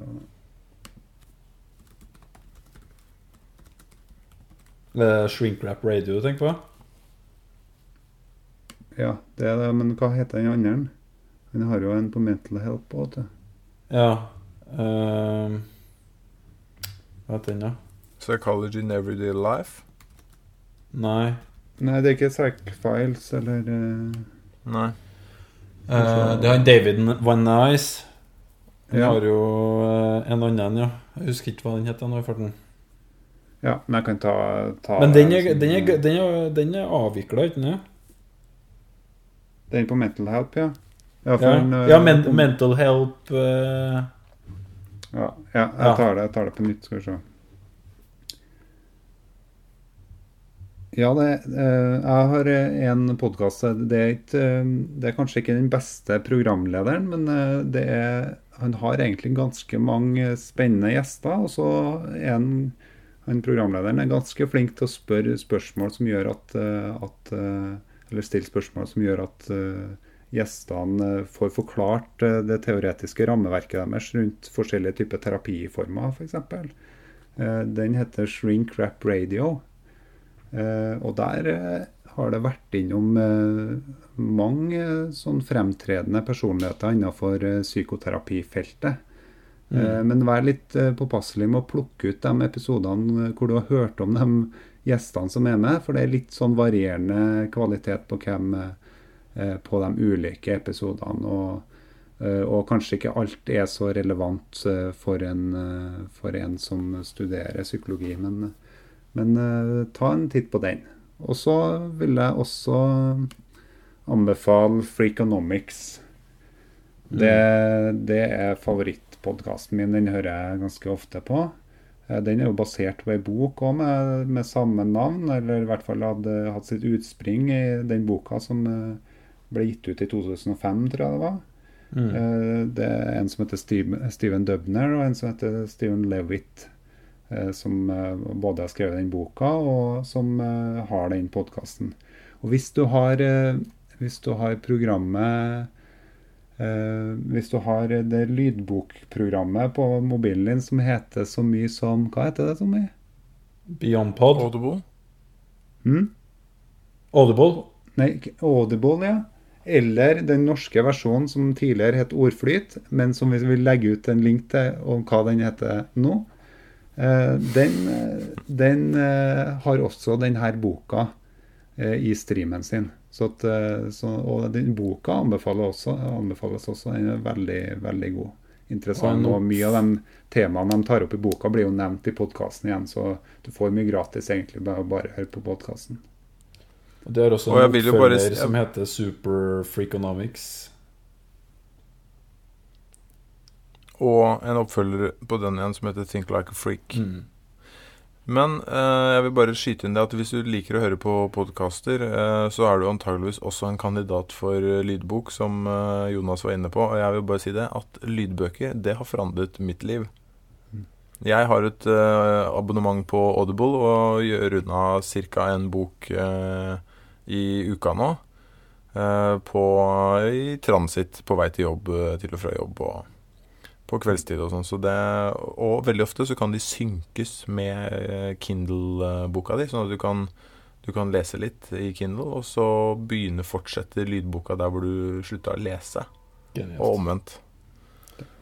Shrinkwrap Radio, du tenker på? Ja, det er det, men hva heter den andre? Han har jo en på Mental Help òg, vet du. Ja. Uh, hva heter den, da? Psychology in Everyday Life? Nei. Nei, det er ikke Psych Files eller uh... Nei. Uh, det har David Van Nice. Han Ja. har jo eh, en annen, ja. Jeg husker ikke hva den heter nå i farten. Ja, men jeg kan ta, ta Men den er, sånn, den er, den er, den er avvikla, ikke sant? Den på Mental Help, ja. Ja, Ja, den, eh, ja men, Mental Help uh... ja, ja, jeg tar det, jeg tar det på nytt, skal vi se. Ja, det, eh, jeg har en podkast det, det er kanskje ikke den beste programlederen, men det er, han har egentlig ganske mange spennende gjester. Og så er han, han programlederen er ganske flink til å spørre spørsmål som gjør at, eh, at eh, Eller stille spørsmål som gjør at eh, gjestene får forklart det teoretiske rammeverket deres rundt forskjellige typer terapiformer, f.eks. Den heter Shrink Rap Radio. Og der har det vært innom mange sånn fremtredende personligheter innenfor psykoterapifeltet. Eh, men vær litt eh, påpasselig med å plukke ut de episodene eh, hvor du har hørt om de gjestene som er med, for det er litt sånn varierende kvalitet på hvem på de ulike episodene. Og, og kanskje ikke alt er så relevant for en, for en som studerer psykologi. Men, men ta en titt på den. Og så vil jeg også anbefale Freakonomics. Det, det er favorittpodkasten min. Den hører jeg ganske ofte på. Eh, Den er jo basert på ei bok òg med, med samme navn, eller i hvert fall hadde hatt sitt utspring i den boka som eh, ble gitt ut i 2005, tror jeg det var. Mm. Det er en som heter Steve- Steven Dubner, og en som heter Steven Levitt, eh, som eh, både har skrevet den boka, og som eh, har den podkasten. Og hvis du har, eh, hvis du har programmet eh, Hvis du har det lydbokprogrammet på mobilen din som heter så mye som Hva heter det så mye? Beyond Pod. Audible? Hm? Audible. Nei, Audible, ja. Eller den norske versjonen som tidligere het Ordflyt, men som vi vil legge ut en link til om hva den heter nå. Eh, den eh, den eh, har også denne boka eh, i streamen sin. Så at, eh, så, og den boka anbefales også, anbefales også. Den er veldig, veldig god. Interessant. Og Og mye av de temaene de tar opp i boka, blir jo nevnt i podkasten igjen. Så du får mye gratis egentlig bare å bare høre på podkasten. Og det er også en og jo bare oppfølger som heter Super Freakonomics. Og en oppfølger på den igjen som heter Think Like a Freak. Mm. Men eh, jeg vil bare skyte inn det at hvis du liker å høre på podkaster, eh, så er du antageligvis også en kandidat for eh, lydbok, som eh, Jonas var inne på. Og jeg vil bare si det, at lydbøker, det har forandret mitt liv. Jeg har et eh, abonnement på Audible og gjør unna ca. en bok eh, i uka nå. eh, på, I transit på vei til jobb, til og fra jobb og på kveldstid og sånn. Så det, og veldig ofte så kan de synkes med eh, Kindle-boka di, sånn at du kan, du kan lese litt i Kindle, og så begynne fortsette lydboka der hvor du slutta å lese, og omvendt.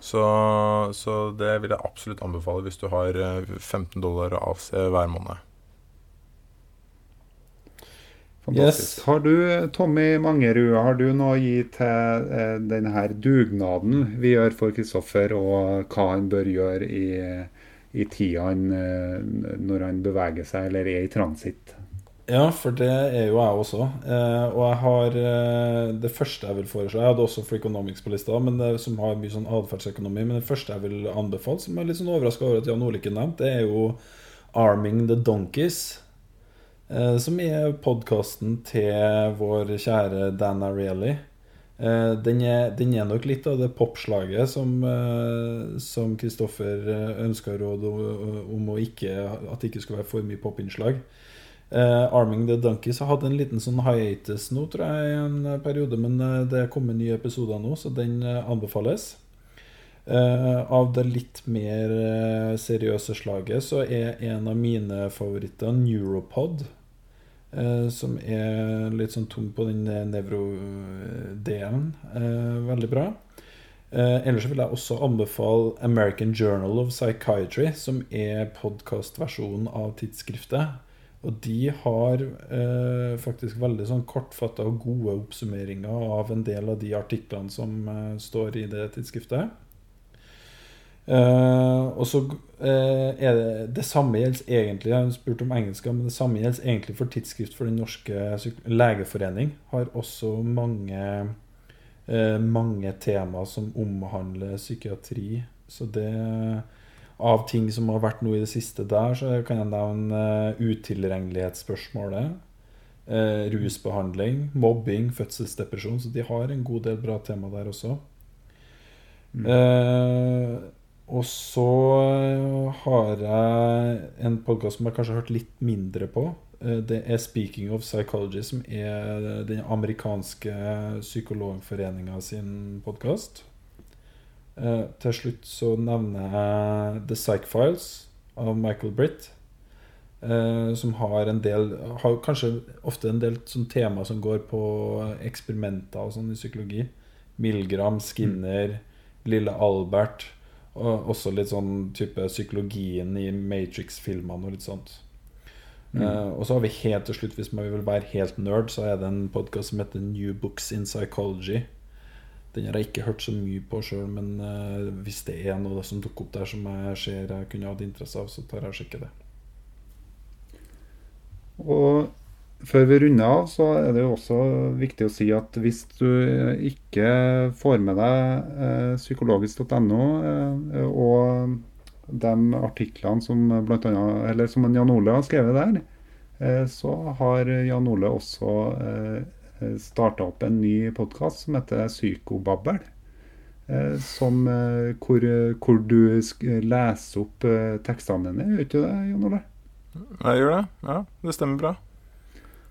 Så, så det vil jeg absolutt anbefale hvis du har eh, 15 dollar å avse hver måned. Fantastisk. Yes. Har du, Tommy Mangerud, har du noe å gi til eh, denne dugnaden vi gjør for Kristoffer, og hva han bør gjøre i, i tida han, eh, når han beveger seg eller er i transit? Ja, for det er jo jeg også. Eh, og jeg har eh, det første jeg vil foreslå Jeg hadde også Freakonomics på lista, men det, som har mye sånn atferdsøkonomi. Men det første jeg vil anbefale, som jeg er litt sånn overraska over at Jan Ole ikke nevnte, det er jo Arming the Donkeys. Eh, som er podkasten til vår kjære Dan Ariely. Eh, den, er, den er nok litt av det popslaget som Kristoffer eh, ønska råd om, ikke, at det ikke skulle være for mye popinnslag. Arming the Donkeys har hatt en liten sånn hiatus nå, tror jeg, i en periode. Men det er kommet nye episoder nå, så den anbefales. Av det litt mer seriøse slaget så er en av mine favoritter Neuropod. Eh, som er litt sånn tung på den nevrodelen. Eh, veldig bra. Eh, ellers vil jeg også anbefale American Journal of Psychiatry, som er podkastversjonen av tidsskriftet. Og de har eh, faktisk veldig sånn kortfatta og gode oppsummeringer av en del av de artiklene som eh, står i det tidsskriftet. Eh, og så uh, er det det samme gjelder egentlig Jeg har spurt om engelsk, men det samme gjelder egentlig for tidsskrift for Den norske legeforening. Har også mange uh, mange tema som omhandler psykiatri. Så det Av ting som har vært noe i det siste der, så kan jeg nevne utilregnelighetsspørsmålet. Eh, rusbehandling, mobbing, fødselsdepresjon. Så de har en god del bra tema der også. Eh, og så har jeg en podkast som jeg kanskje har hørt litt mindre på. Eh, Det er 'Speaking of Psychology', som er den amerikanske psykologforeninga sin podkast. Til slutt så nevner jeg 'The Psych Files' av Michael Britt. eh, Som har en del Har kanskje ofte en del sånn tema som går på eksperimenter og sånn i psykologi. Milgram, Skinner, Lille Albert. Og også litt sånn type psykologien i Matrix-filmene og litt sånt. Eh, og så har vi helt til slutt, hvis man vil være helt nerd, så er det en podkast som heter New Books in Psychology. Den har jeg ikke hørt så mye på sjøl, men uh, hvis det er noe som dukker opp der som jeg ser jeg kunne hatt interesse av, så tar jeg og sjekker det. Og før vi runder av, så er det jo også viktig å si at hvis du ikke får med deg eh, psykologisk.no eh, og de artiklene som blant annet, eller som Jan Ole har skrevet der, eh, så har Jan Ole også starta opp en ny podkast som heter Psykobabbel. Som, hvor, hvor du leser opp tekstene dine, gjør ikke det, Jan Ole? Jeg gjør det. Ja, det stemmer bra.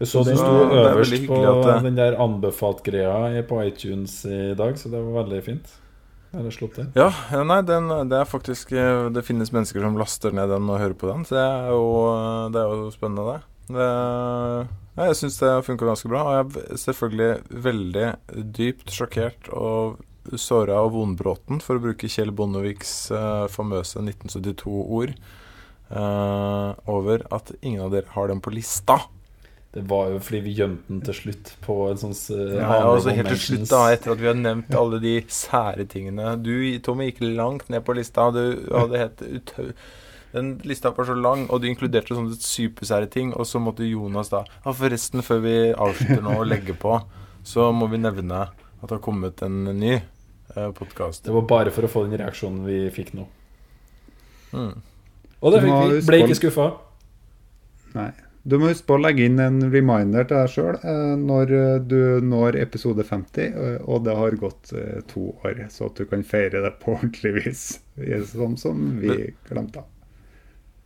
Jeg så den sto er øverst på at det- den der anbefalt-greia på iTunes i dag, så det var veldig fint. Ja, ja, nei, den, det er faktisk eh, Det finnes mennesker som laster ned den og hører på den, så det er jo, det er jo spennende, det. det ja, jeg syns det funker ganske bra. Og jeg er selvfølgelig veldig dypt sjokkert og såra og vondbråten, for å bruke Kjell Bondeviks eh, famøse 1972-ord, eh, over at ingen av dere har den på lista. Det var jo fordi vi gjemte den til slutt på en sånn uh, Ja, altså helt til slutt, da, etter at vi har nevnt alle de sære tingene. Du, Tommy, gikk langt ned på lista. Du hadde helt utau... Den lista var så lang, og du inkluderte sånne supersære ting. Og så måtte Jonas da Ja, forresten, før vi avslutter nå og legger på, så må vi nevne at det har kommet en ny eh, podkast. Det var bare for å få den reaksjonen vi fikk nå. Mm. Og det fikk vi. Ble ikke skuffa. Nei. Du må huske på å legge inn en reminder til deg sjøl eh, når eh, du når episode 50, eh, og det har gått to år, så at du kan feire det på ordentlig vis. Sånn som vi glemte.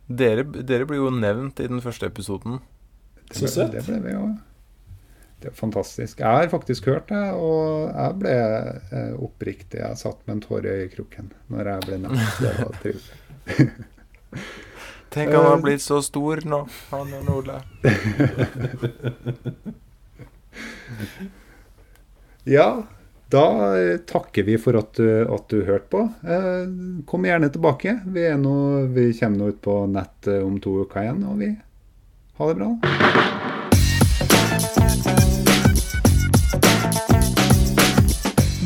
Dere, dere blir jo nevnt i den første episoden. Det Så ble, søtt. det ble vi jo. Det er fantastisk. Jeg har faktisk hørt det, og jeg ble oppriktig. Jeg satt med en tåre i øyekroken når jeg ble nevnt. Det var trivelig. Tenk han har Eh. blitt så stor nå, han og Ole. Ja, da eh, takker vi for at du, at du hørte på. Eh, kom gjerne tilbake. Vi, nå, vi kommer nå ut på nett eh, om to uker igjen, og vi ha det bra.